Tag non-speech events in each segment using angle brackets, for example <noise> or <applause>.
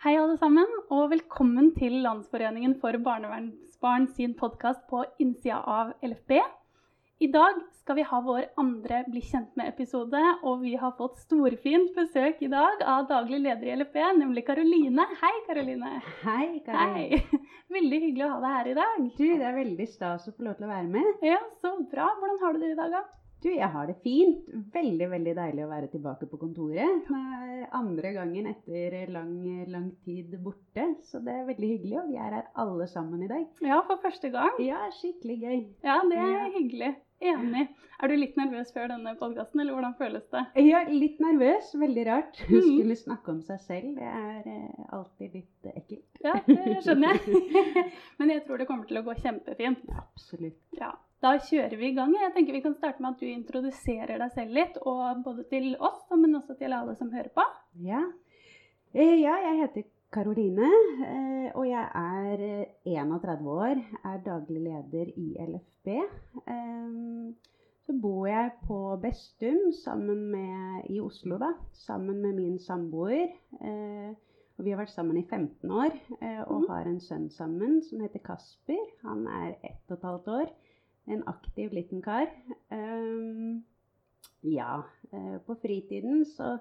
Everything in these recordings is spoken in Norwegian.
Hei, alle sammen, og velkommen til Landsforeningen for barnevernsbarn sin podkast på innsida av LFB. I dag skal vi ha vår andre Bli kjent med-episode, og vi har fått storfint besøk i dag av daglig leder i LFB, nemlig Karoline. Hei, Karoline. Hei, Karoline. Hei. <laughs> Veldig hyggelig å ha deg her i dag. Du, det er veldig stas å få lov til å være med. Ja, Så bra. Hvordan har du det i dag, da? Du, jeg har det fint. Veldig, veldig deilig å være tilbake på kontoret. Andre gangen etter lang, lang tid borte, så det er veldig hyggelig. Og vi er her alle sammen i dag. Ja, for første gang. Ja, skikkelig gøy. Ja, det er Ja. hyggelig. Enig. Er du litt nervøs før denne podkasten, eller hvordan føles det? Er litt nervøs. Veldig rart. Hun Skulle snakke om seg selv. Det er eh, alltid litt eh, ekkelt. Ja, det skjønner jeg. <laughs> <laughs> Men jeg tror det kommer til å gå kjempefint. Absolutt. Ja, Da kjører vi i gang. Jeg tenker Vi kan starte med at du introduserer deg selv litt, og både til oss, men også til alle som hører på. Ja. Eh, ja, jeg heter Karoline, eh, og jeg er eh, 31 år, er daglig leder i LFB. Eh, Så bor jeg på Bestum sammen med, i Oslo, da, sammen med min samboer. Eh, Og vi har vært sammen i 15 år eh, og Mhm. har en sønn sammen som heter Kasper. Han er ett og et halvt år. En aktiv liten kar. Um, Ja, eh, på fritiden så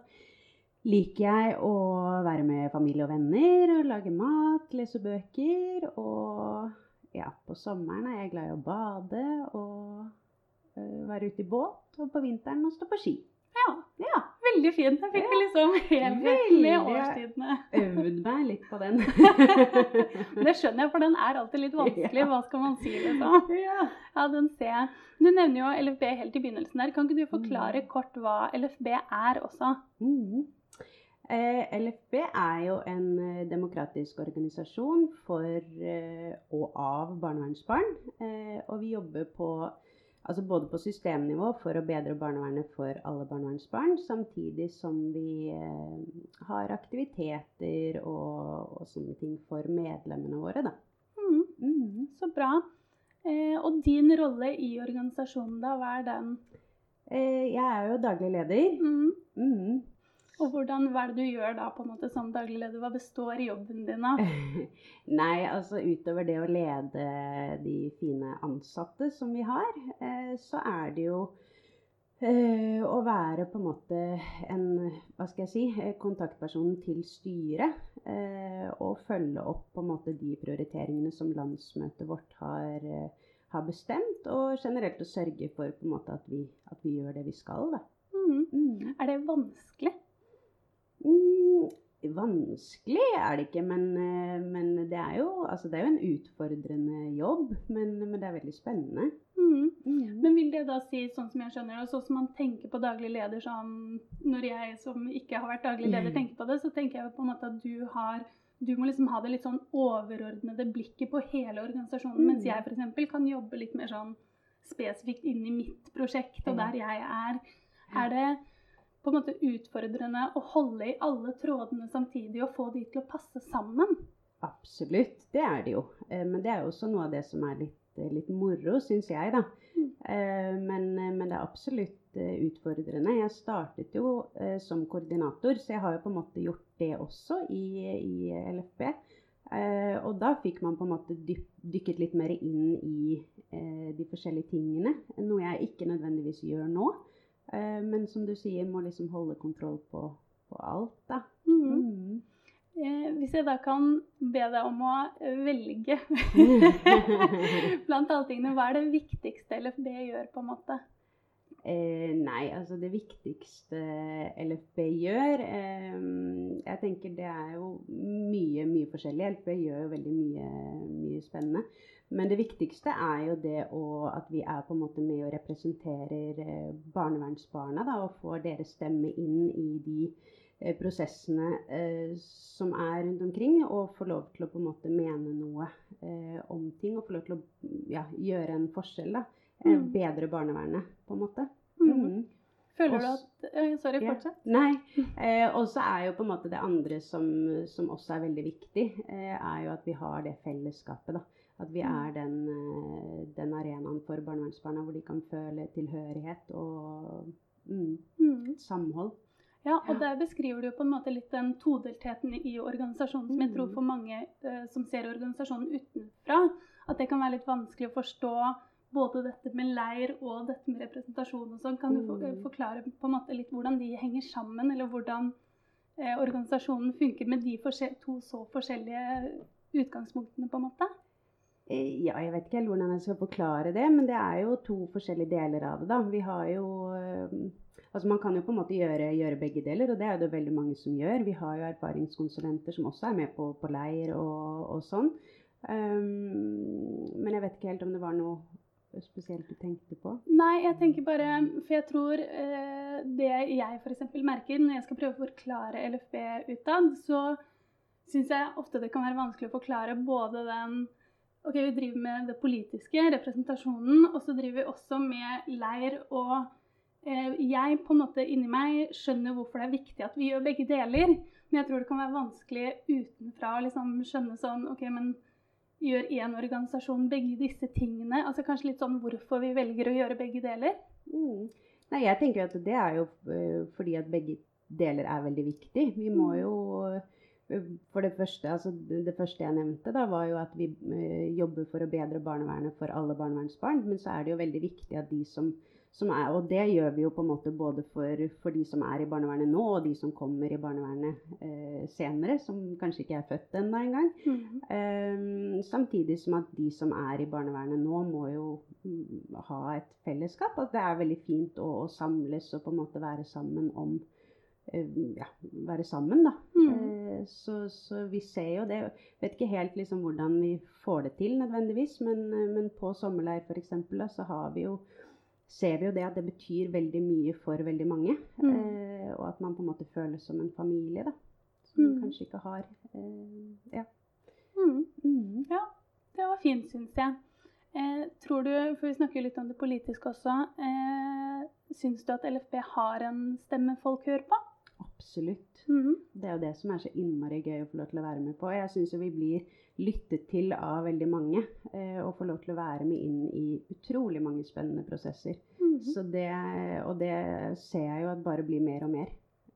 liker jeg å være med familie og venner, og lage mat, lese bøker. Og ja, på sommeren er jeg glad i å bade og øh, være ute i båt. Og på vinteren å stå på ski. Ja, Ja, Veldig fint. Jeg fikk vi liksom helheten med årstidene. Litt på den. <laughs> Det skjønner jeg, for den er alltid litt vanskelig. Hva skal man si, liksom? ja. Den ser jeg. Du nevner jo LFB helt i begynnelsen her. Kan ikke du forklare kort hva LFB er også? Mhm. Eh, LFB er jo en eh, demokratisk organisasjon for eh, og av barnevernsbarn. Eh, og vi jobber på, altså både på systemnivå for å bedre barnevernet for alle barnevernsbarn, samtidig som vi eh, har aktiviteter og, og sånne ting for medlemmene våre. Da. Mm. Mm, så bra. Eh, og din rolle i organisasjonen, da, hva er den? Eh, jeg er jo daglig leder. Mhm. Og hvordan, hva er det du gjør da på en måte som daglig leder? Hva består jobben din av? <laughs> Nei, altså utover det å lede de fine ansatte som vi har, eh, så er det jo eh, å være på en måte en hva skal jeg si, kontaktpersonen kontaktperson til styret. Eh, og følge opp på en måte de prioriteringene som landsmøtet vårt har, eh, har bestemt. Og generelt å sørge for på en måte at vi, at vi gjør det vi skal. Da. Mm. Mm. Er det vanskelig? Mm, vanskelig er det ikke, men, eh, men det, er jo, altså det er jo en utfordrende jobb. Men, men det er veldig spennende. Mm. Mm. Men vil det da si, sånn som jeg skjønner det, sånn som man tenker på daglig leder sånn Når jeg som ikke har vært daglig leder Mm. tenker på det, så tenker jeg på en måte at du har du må liksom ha det litt sånn overordnede blikket på hele organisasjonen, mens Mm. jeg f.eks. kan jobbe litt mer sånn spesifikt inn i mitt prosjekt og der jeg er. Er det på en måte utfordrende å holde i alle trådene samtidig og få de til å passe sammen? Absolutt, det er det jo. Eh, Men det er jo også noe av det som er litt, eh, litt moro, syns jeg, da. Mm. Eh, Men, men det er absolutt utfordrende. Jeg startet jo som koordinator, så jeg har jo på en måte gjort det også i, i LFB. Og da fikk man på en måte dykket litt mer inn i de forskjellige tingene. Noe jeg ikke nødvendigvis gjør nå. Eh, men som du sier, må liksom holde kontroll på, på alt, da. Mm. Mm. Eh, hvis jeg da kan be deg om å velge <laughs> <laughs> blant alle tingene, hva er det viktigste LFB gjør, på en måte? Eh, nei, altså det viktigste LFB gjør eh, Jeg tenker det er jo mye, mye forskjellig. LFB gjør jo veldig mye, mye spennende. Men det viktigste er jo det å, at vi er på en måte med og representerer eh, barnevernsbarna. Da, og får deres stemme inn i de eh, prosessene eh, som er rundt omkring. Og får lov til å på en måte mene noe eh, om ting. Og få lov til å ja, gjøre en forskjell. da. Eh, Mm. bedre barnevernet, på en måte. Mhm. Mm. Føler du at Sorry, Sorry, Ja. Nei. <laughs> Eh, og så er jo på en måte det andre som, som også er veldig viktig, eh, er jo at vi har det fellesskapet. da. At vi Mm. er den, eh, den arenaen for barnevernsbarna hvor de kan føle tilhørighet og mm, mm. samhold. Ja, og der beskriver du jo på en måte litt den todeltheten i organisasjonen som jeg tror Mm. for mange eh, som ser organisasjonen utenfra, at det kan være litt vanskelig å forstå både dette med leir og dette med representasjon og sånn. Kan du for, Mm. forklare på en måte litt hvordan de henger sammen, eller hvordan eh, organisasjonen funker med de to så forskjellige utgangspunktene, på en måte? Eh, Ja, jeg vet ikke helt hvordan jeg skal forklare det, men det er jo to forskjellige deler av det. da. Vi har jo eh, Altså Man kan jo på en måte gjøre, gjøre begge deler, og det er det veldig mange som gjør. Vi har jo erfaringskonsulenter som også er med på, på leir og, og sånn. Um, men jeg vet ikke helt om det var noe spesielt du tenkte på. Nei, jeg tenker bare For jeg tror eh, det jeg f.eks. merker når jeg skal prøve å forklare LFB utad, så syns jeg ofte det kan være vanskelig å forklare både den Ok, vi driver med det politiske, representasjonen, og så driver vi også med leir og eh, Jeg på en måte inni meg skjønner hvorfor det er viktig at vi gjør begge deler, men jeg tror det kan være vanskelig utenfra å liksom skjønne sånn Ok, men gjør én organisasjon begge disse tingene? Altså kanskje litt sånn hvorfor vi velger å gjøre begge deler? Mm. Nei, jeg tenker at det er jo eh, fordi at begge deler er veldig viktig. Vi må Mm. jo eh, For det første, altså det første jeg nevnte, da, var jo at vi eh, jobber for å bedre barnevernet for alle barnevernsbarn. Men så er det jo veldig viktig at de som er Og det gjør vi jo på en måte både for, for de som er i barnevernet nå, og de som kommer i barnevernet eh, senere, som kanskje ikke er født ennå engang. Um, samtidig som at de som er i barnevernet nå, må jo mm, ha et fellesskap. At det er veldig fint å, å samles og på en måte være sammen om eh, Ja, være sammen, da. Mm. Eh, så, så vi ser jo det. Vet ikke helt liksom hvordan vi får det til nødvendigvis, men, eh, men på sommerleir f.eks. så har vi jo ser vi jo det at det betyr veldig mye for veldig mange. Mm. Eh, og at man på en måte føles som en familie, da. Som man Mm. kanskje ikke har. Eh, ja. Mm. Mm. Ja, det var fint, syns jeg. Eh, tror du, for vi snakker jo litt om det politiske også, eh, syns du at LFB har en stemme folk hører på? Absolutt. Mhm. Det er jo det som er så innmari gøy å få lov til å være med på. Jeg syns jo vi blir lyttet til av veldig mange. Eh, og får lov til å være med inn i utrolig mange spennende prosesser. Mhm. Så det, og det ser jeg jo at bare blir mer og mer.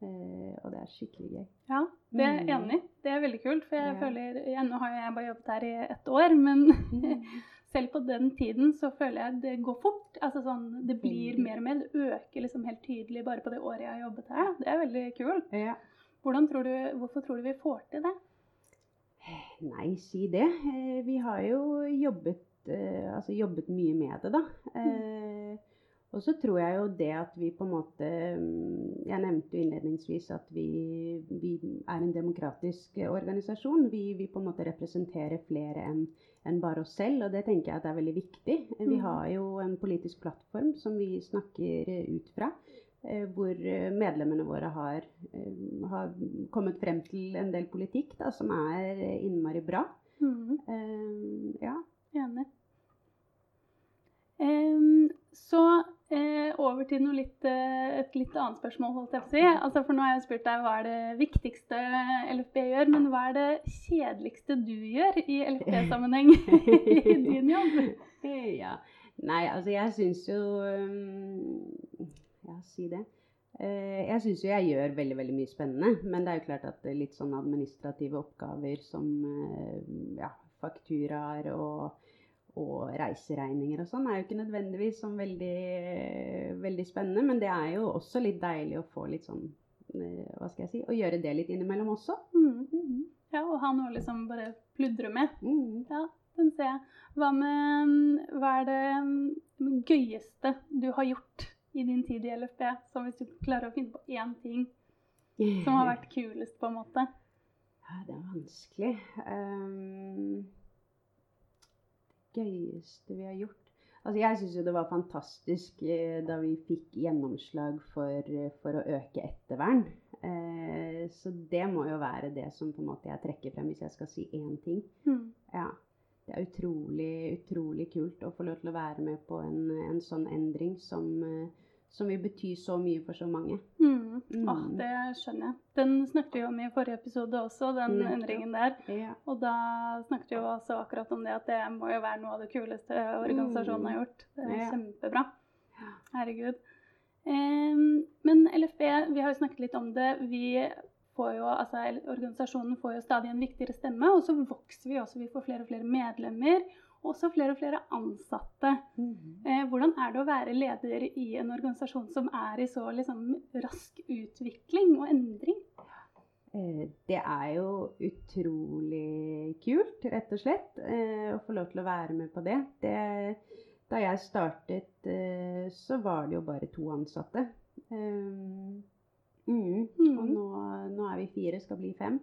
Eh, og det er skikkelig gøy. Ja, det er jeg Mm. enig. i. Det er veldig kult. For jeg Ja. føler, ja, Nå har jeg bare jobbet her i ett år, men <laughs> selv på den tiden så føler jeg det går fort. Altså sånn, Det blir mer og mer. Det øker liksom helt tydelig bare på det året jeg har jobbet her. Det er veldig kult. Ja. Tror du, hvorfor tror du vi får til det? Nei, si det. Eh, vi har jo jobbet, eh, altså jobbet mye med det, da. Eh, og så tror jeg jo det at vi på en måte mm, Jeg nevnte jo innledningsvis at vi, vi er en demokratisk organisasjon. Vi, vi på en måte representerer flere enn en bare oss selv, og det tenker jeg at er veldig viktig. Vi Mm. har jo en politisk plattform som vi snakker ut fra. Eh, Hvor eh, medlemmene våre har, eh, har kommet frem til en del politikk da, som er innmari bra. Mhm. Eh, ja. Enig. Um, så uh, over til litt, uh, et litt annet spørsmål, holdt jeg på å si. Altså, for nå har jeg spurt deg hva er det viktigste LFB gjør, men hva er det kjedeligste du gjør i LFB-sammenheng <laughs> i din jobb? ja. Nei, altså jeg syns jo um, Ja, si det. Eh, jeg syns jo jeg gjør veldig veldig mye spennende. Men det er jo klart at er litt sånn administrative oppgaver som eh, ja, fakturaer og, og reiseregninger og sånn er jo ikke nødvendigvis sånn veldig, veldig spennende. Men det er jo også litt deilig å få litt sånn eh, Hva skal jeg si Å gjøre det litt innimellom også. Mm. Ja, og ha noe liksom bare pludre med. Mm. Ja, den ser jeg. Hva med Hva er det mm, gøyeste du har gjort i din tid i LFB? Som hvis du klarer å finne på én ting som har vært kulest, på en måte. Ja, det er vanskelig. Um, det gøyeste vi har gjort Altså, jeg syns jo det var fantastisk eh, da vi fikk gjennomslag for, for å øke ettervern. Eh, så det må jo være det som på en måte jeg trekker frem hvis jeg skal si én ting. Mm. Ja. Det er utrolig, utrolig kult å få lov til å være med på en, en sånn endring som, eh, som vil bety så mye for så mange. Mm. Mm. Åh, det skjønner jeg. Den snakket vi om i forrige episode også, den Nettopp. endringen der. Ja. Og da snakket vi jo også akkurat om det at det må jo være noe av det kuleste organisasjonen har gjort. Det er Ja. kjempebra. Herregud. Um, men LFB, vi har jo snakket litt om det. Vi får jo, altså Organisasjonen får jo stadig en viktigere stemme, og så vokser vi også. Vi får flere og flere medlemmer, og også flere og flere ansatte. Mhm. Eh, hvordan er det å være leder i en organisasjon som er i så liksom, rask utvikling og endring? Eh, Det er jo utrolig kult, rett og slett, eh, å få lov til å være med på det. det da jeg startet, eh, så var det jo bare to ansatte. Eh, mm, og Mm. nå, nå er vi fire, skal bli fem.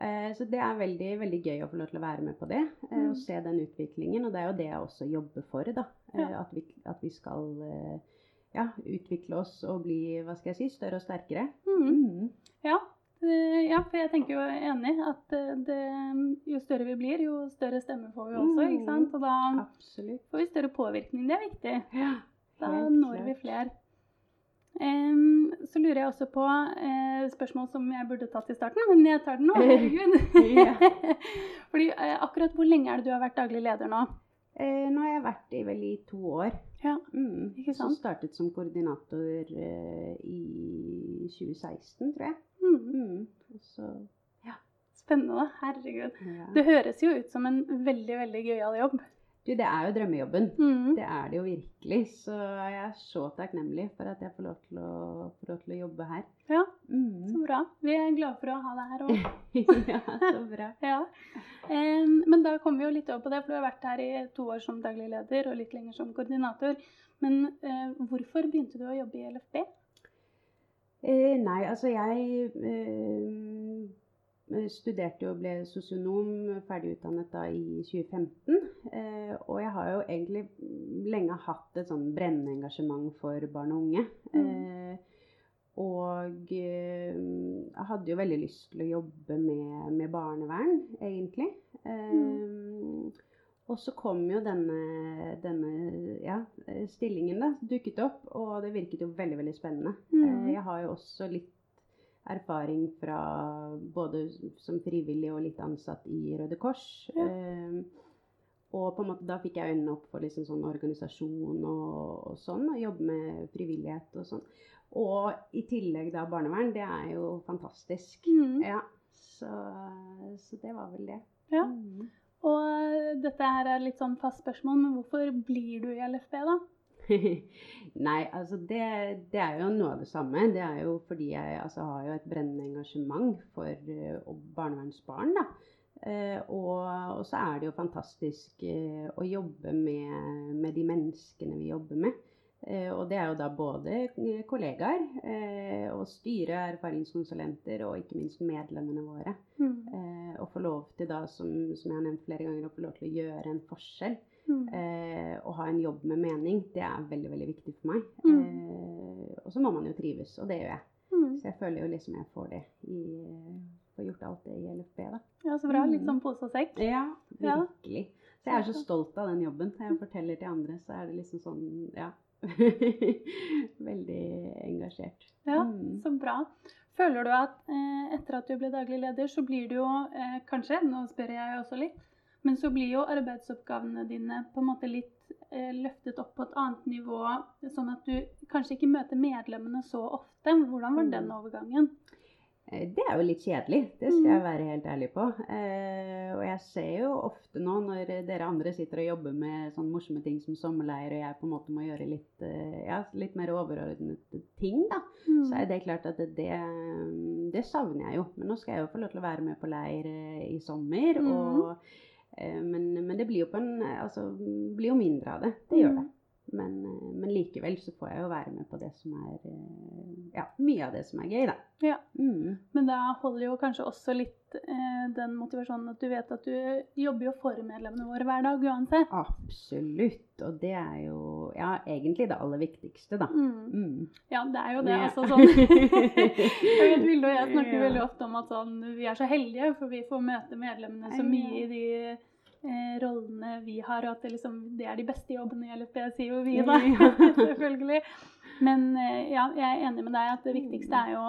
Eh, Så det er veldig, veldig gøy å få lov til å være med på det. eh, Mm. Og se den utviklingen. Og det er jo det jeg også jobber for, da. Eh, Ja. At, vi, at vi skal eh, ja, utvikle oss og bli, hva skal jeg si, større og sterkere. Mm. Mm. Ja, ja, for jeg tenker jo enig at eh, det, jo større vi blir, jo større stemme får vi også. ikke sant? Og da Absolutt. får vi større påvirkning. Det er viktig. Ja, Da når når vi flere. Så lurer jeg også på eh, spørsmål som jeg burde tatt i starten, men jeg tar den nå. Herregud. <laughs> <laughs> Fordi eh, akkurat hvor lenge er det du har vært daglig leder nå? Eh, nå har jeg vært i vel i to år. Ja, Mm. Ikke Så sant? startet som koordinator i 2016, tror jeg. mm. Mm. Så, Spennende. Herregud. ja. Det høres jo ut som en veldig, veldig gøyal jobb. Du, det er jo drømmejobben. Mm. Det er det jo virkelig. Så jeg er så takknemlig for at jeg får lov til å, lov til å jobbe her. Ja, Mm. så bra. Vi er glade for å ha deg her òg. <laughs> ja, så bra. <laughs> Ja. Um, men da kommer vi jo litt over på det, for du har vært her i to år som daglig leder og litt lenger som koordinator. Men uh, hvorfor begynte du å jobbe i LFB? Uh, nei, altså jeg eh, studerte jo og ble sosionom, ferdigutdannet da i 2015. Eh, og jeg har jo egentlig lenge hatt et sånn brennende engasjement for barn og unge. Eh, og eh, jeg hadde jo veldig lyst til å jobbe med, med barnevern, egentlig. Eh, Og så kom jo denne, denne ja, eh, stillingen da, dukket opp, og det virket jo veldig, veldig spennende. Mm. Eh, Jeg har jo også litt erfaring fra både som frivillig og litt ansatt i Røde Kors. Ja. Eh, og på en måte da fikk jeg øynene opp for liksom sånn organisasjon og, og sånn, og jobbe med frivillighet og sånn. Og i tillegg da barnevern, det er jo fantastisk. Mm. Ja, så, så det var vel det. Ja. Mm. Og eh, dette her er litt sånn fast spørsmål, men hvorfor blir du i LFB, da? <laughs> Nei, altså det, det er jo noe av det samme. Det er jo fordi jeg altså, har jo et brennende engasjement for eh, barnevernsbarn. da. Uh, og, og så er det jo fantastisk uh, å jobbe med, med de menneskene vi jobber med. Uh, og det er jo da både kollegaer og styre, erfaringskonsulenter og ikke minst medlemmene våre. Mm. Og få lov til da, som, som jeg har nevnt flere ganger, å få lov til å gjøre en forskjell. Mm. Eh, å ha en jobb med mening, det er veldig veldig viktig for meg. Mm. Eh, og så må man jo trives, og det gjør jeg. Mm. Så jeg føler jo liksom jeg får det i Får gjort alt det i LFB, da. Ja, så bra. Litt Mm. sånn pose og sekk. Ja, Ja. virkelig. Så jeg er så stolt av den jobben. Når jeg forteller til andre, så er det liksom sånn Ja. <laughs> veldig engasjert. Ja, Mm. så bra. Føler du at eh, etter at du ble daglig leder, så blir du jo eh, kanskje, nå spør jeg også litt, men så blir jo arbeidsoppgavene dine på en måte litt eh, løftet opp på et annet nivå, sånn at du kanskje ikke møter medlemmene så ofte. Hvordan var den Mm. overgangen? Eh, Det er jo litt kjedelig, det skal jeg Mm. være helt ærlig på. Eh, og jeg ser jo ofte nå når dere andre sitter og jobber med sånne morsomme ting som sommerleir, og jeg på en måte må gjøre litt, eh, ja, litt mer overordnede ting, da, Mm. så er det klart at det, det, det savner jeg jo. Men nå skal jeg jo få lov til å være med på leir eh, i sommer, Mm. og, men, men det blir jo, en, altså, blir jo mindre av det. Det gjør Mm. det. Men, eh, men likevel så får jeg jo være med på det som er eh, Ja, mye av det som er gøy, da. Ja. Mm. Men da holder jo kanskje også litt eh, den motivasjonen at du vet at du jobber jo for medlemmene våre hver dag uansett. Absolutt. Og det er jo ja, egentlig det aller viktigste, da. Mm. Mm. Ja, det er jo det. Ja. Altså sånn <laughs> Jeg vet Vilde og jeg snakker Ja. veldig ofte om at sånn, vi er så heldige, for vi får møte medlemmene så mye i de eh, rollene vi har, og at det, liksom, det er de beste jobbene i LFB, sier jo vi, da. <laughs> Selvfølgelig. Men eh, ja, jeg er enig med deg at det viktigste er jo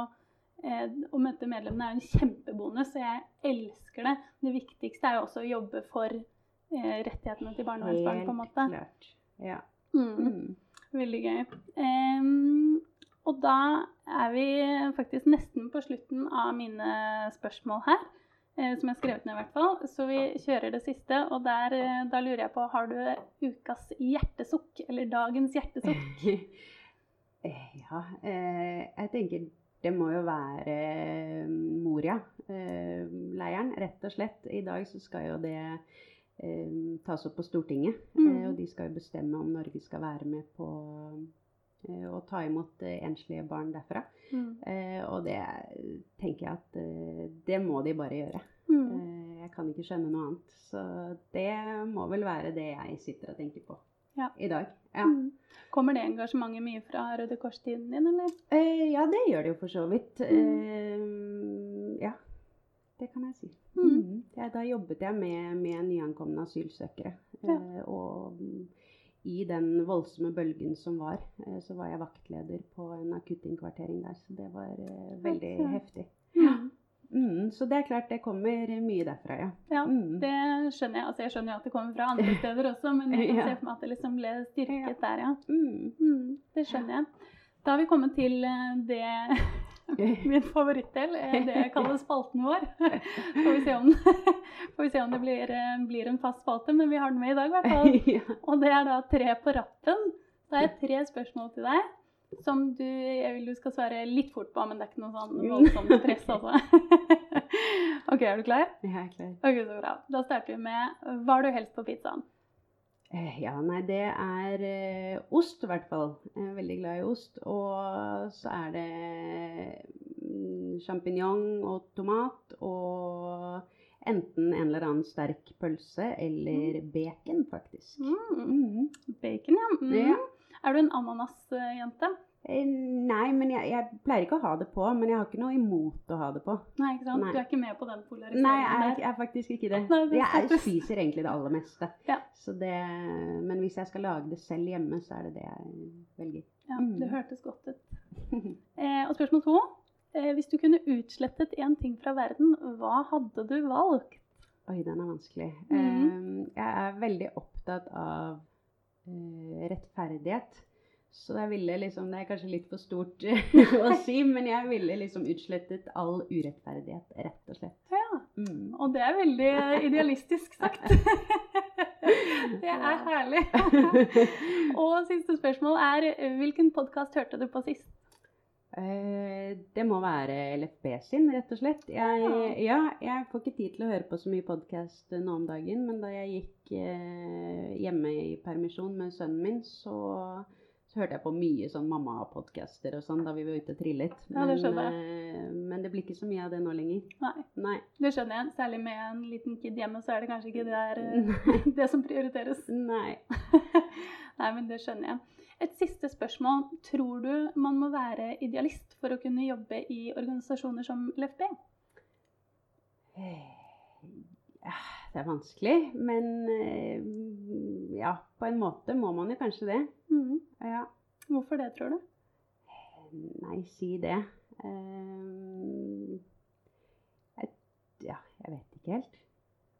eh, å møte medlemmene er jo en kjempebonus, og jeg elsker det. Det viktigste er jo også å jobbe for eh, rettighetene til barnevernsbarn, på en måte. klart. Ja. Mm. Mm. Veldig gøy. Em, Og da er vi faktisk nesten på slutten av mine spørsmål her. Eh, Som jeg har skrevet ned, i hvert fall. Så vi kjører det siste. Og der, eh, da lurer jeg på Har du ukas hjertesukk? Eller dagens hjertesukk? <laughs> Eh, ja, jeg tenker det må jo være Moria-leiren, rett og slett. I dag så skal jo det tas opp på Stortinget. Mm. Og de skal jo bestemme om Norge skal være med på å ta imot eh, enslige barn derfra. Mm. Eh, og det tenker jeg at eh, det må de bare gjøre. Mm. Eh, jeg kan ikke skjønne noe annet. Så det må vel være det jeg sitter og tenker på Ja. i dag. Ja. Mm. Kommer det engasjementet mye fra Røde Kors-tiden din, eller? Eh, ja, det gjør det jo for så vidt. Mm. Eh, ja, det kan jeg si. Mm. Mm. Ja, da jobbet jeg med, med nyankomne asylsøkere. Ja. Eh, og i den voldsomme bølgen som var, eh, så var jeg vaktleder på en akuttinnkvartering der. Så det var eh, veldig Ja. heftig. Ja. Mm, så det er klart det kommer mye derfra, ja. Ja, Mm. det skjønner jeg. Altså, jeg skjønner jo at det kommer fra andre <laughs> steder også, men jeg kan se for meg at det liksom ble styrket Ja. der, ja. Mm. Mm, det skjønner jeg. Da har vi kommet til eh, det min favorittdel, det jeg kaller <laughs> spalten vår. Får vi se om, <laughs> får vi se om det blir, eh, blir en fast spalte, men vi har den med i dag i hvert fall. <laughs> Og det er da tre på rappen. Da jeg tre spørsmål til deg som du, jeg vil du skal svare litt fort på, men det er ikke noe sånn voldsomt press, altså. ok, er du klar? Jeg er klar. Ok, så bra. Da starter vi med Hva har du helst på pizzaen? Eh, Ja, nei, det er eh, ost i hvert fall. Jeg er veldig glad i ost. Og så er det mm, sjampinjong og tomat og enten en eller annen sterk pølse eller bacon, faktisk. Mm, Mm. bacon, ja. Mm. Ja. Er du en ananasjente? Eh, Nei, men jeg, jeg pleier ikke å ha det på. Men jeg har ikke noe imot å ha det på. Nei, ikke sant? Nei. Du er ikke med på den polariseringen Nei, jeg er, jeg er faktisk ikke det. <laughs> Nei, det Jeg er- spiser egentlig det aller meste. Ja. Det, men hvis jeg skal lage det selv hjemme, så er det det jeg velger. Ja, Mm. det hørtes godt ut. <laughs> Eh, og spørsmål to. Eh, hvis du kunne utslettet én ting fra verden, hva hadde du valgt? Oi, den er vanskelig. Mhm. Eh, jeg er veldig opptatt av eh, rettferdighet. Så jeg ville liksom Det er kanskje litt for stort <laughs> <laughs> å si, men jeg ville liksom utslettet all urettferdighet, rett og slett. Ja, Mm. Og det er veldig idealistisk sagt. <laughs> det er herlig. og siste spørsmål er hvilken podkast hørte du på sist? Eh, det må være LFB sin, rett og slett. Jeg, ja, jeg får ikke tid til å høre på så mye podkast nå om dagen, men da jeg gikk eh, hjemme i permisjon med sønnen min, så, så hørte jeg på mye sånn mamma-podcaster og sånn da vi var ute og trillet. Ja, det skjønner jeg. men det blir ikke så mye av det nå lenger. Nei, Nei. det skjønner jeg. Særlig med en liten kid hjemme, så er det kanskje ikke det, er, eh, <laughs> det som prioriteres. Nei. <laughs> Nei, men det skjønner jeg. Et siste spørsmål. Tror du man må være idealist for å kunne jobbe i organisasjoner som LFB? Ja, det er vanskelig, men eh, ja, på en måte må man jo kanskje det. Mm. Ja. Hvorfor det, tror du? Nei, si det. Um, jeg, ja, jeg vet ikke helt.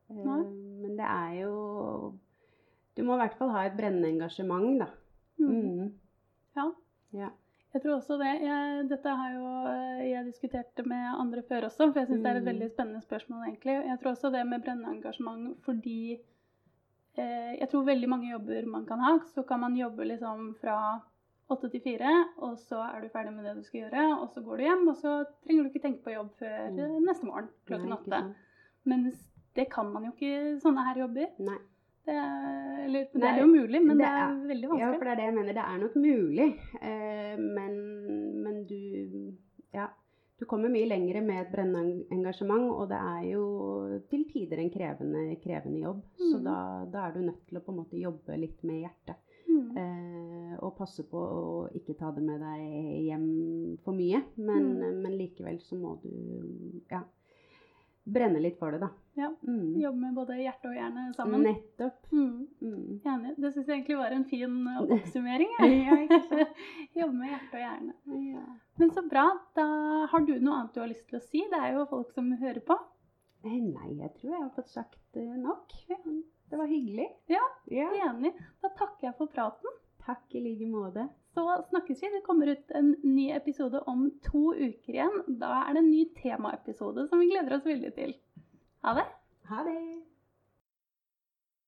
Ehm, men det er jo Du må i hvert fall ha et brennende engasjement, da. Mm. Mm. Ja. Ja. Jeg tror også det. Jeg, dette har jo eh, jeg diskutert med andre før også, for jeg syns det er et Mm. veldig spennende spørsmål, egentlig. Jeg tror også det med brennende engasjement fordi eh, Jeg tror veldig mange jobber man kan ha, så kan man jobbe liksom fra åtte til fire, og så er du ferdig med det du skal gjøre, og så går du hjem, og så trenger du ikke tenke på jobb før Mm. eh, neste morgen klokken åtte. Mens det kan man jo ikke sånne her jobber. Nei. Det er, eller, det er jo mulig, men det det er, veldig vanskelig. Ja, for det er det jeg mener. Det er nok mulig. Eh, men, men du Ja. Du kommer mye lenger med et brennende engasjement, og det er jo til tider en krevende, krevende jobb. Så Mhm. da, da er du nødt til å på en måte jobbe litt med hjertet. Mm. Eh, og passe på å ikke ta det med deg hjem for mye. Men, Mm. men likevel så må du ja, brenne litt for det, da. Ja. Mm. Jobbe med både hjerte og hjerne sammen. Nettopp. Mm. Mm. Enig. Det syns jeg egentlig var en fin eh, <laughs> oppsummering. Jobbe med hjerte og hjerne. Ja. Men så bra. Da har du noe annet du har lyst til å si? Det er jo folk som hører på. Eh, Nei, jeg tror jeg har fått sagt eh, nok. Det var hyggelig. Ja, Ja. Enig. Da takker jeg for praten. Takk i like måte. Så snakkes vi. Det kommer ut en ny episode om to uker igjen. Da er det en ny temaepisode som vi gleder oss veldig til. Ha det! Ha det!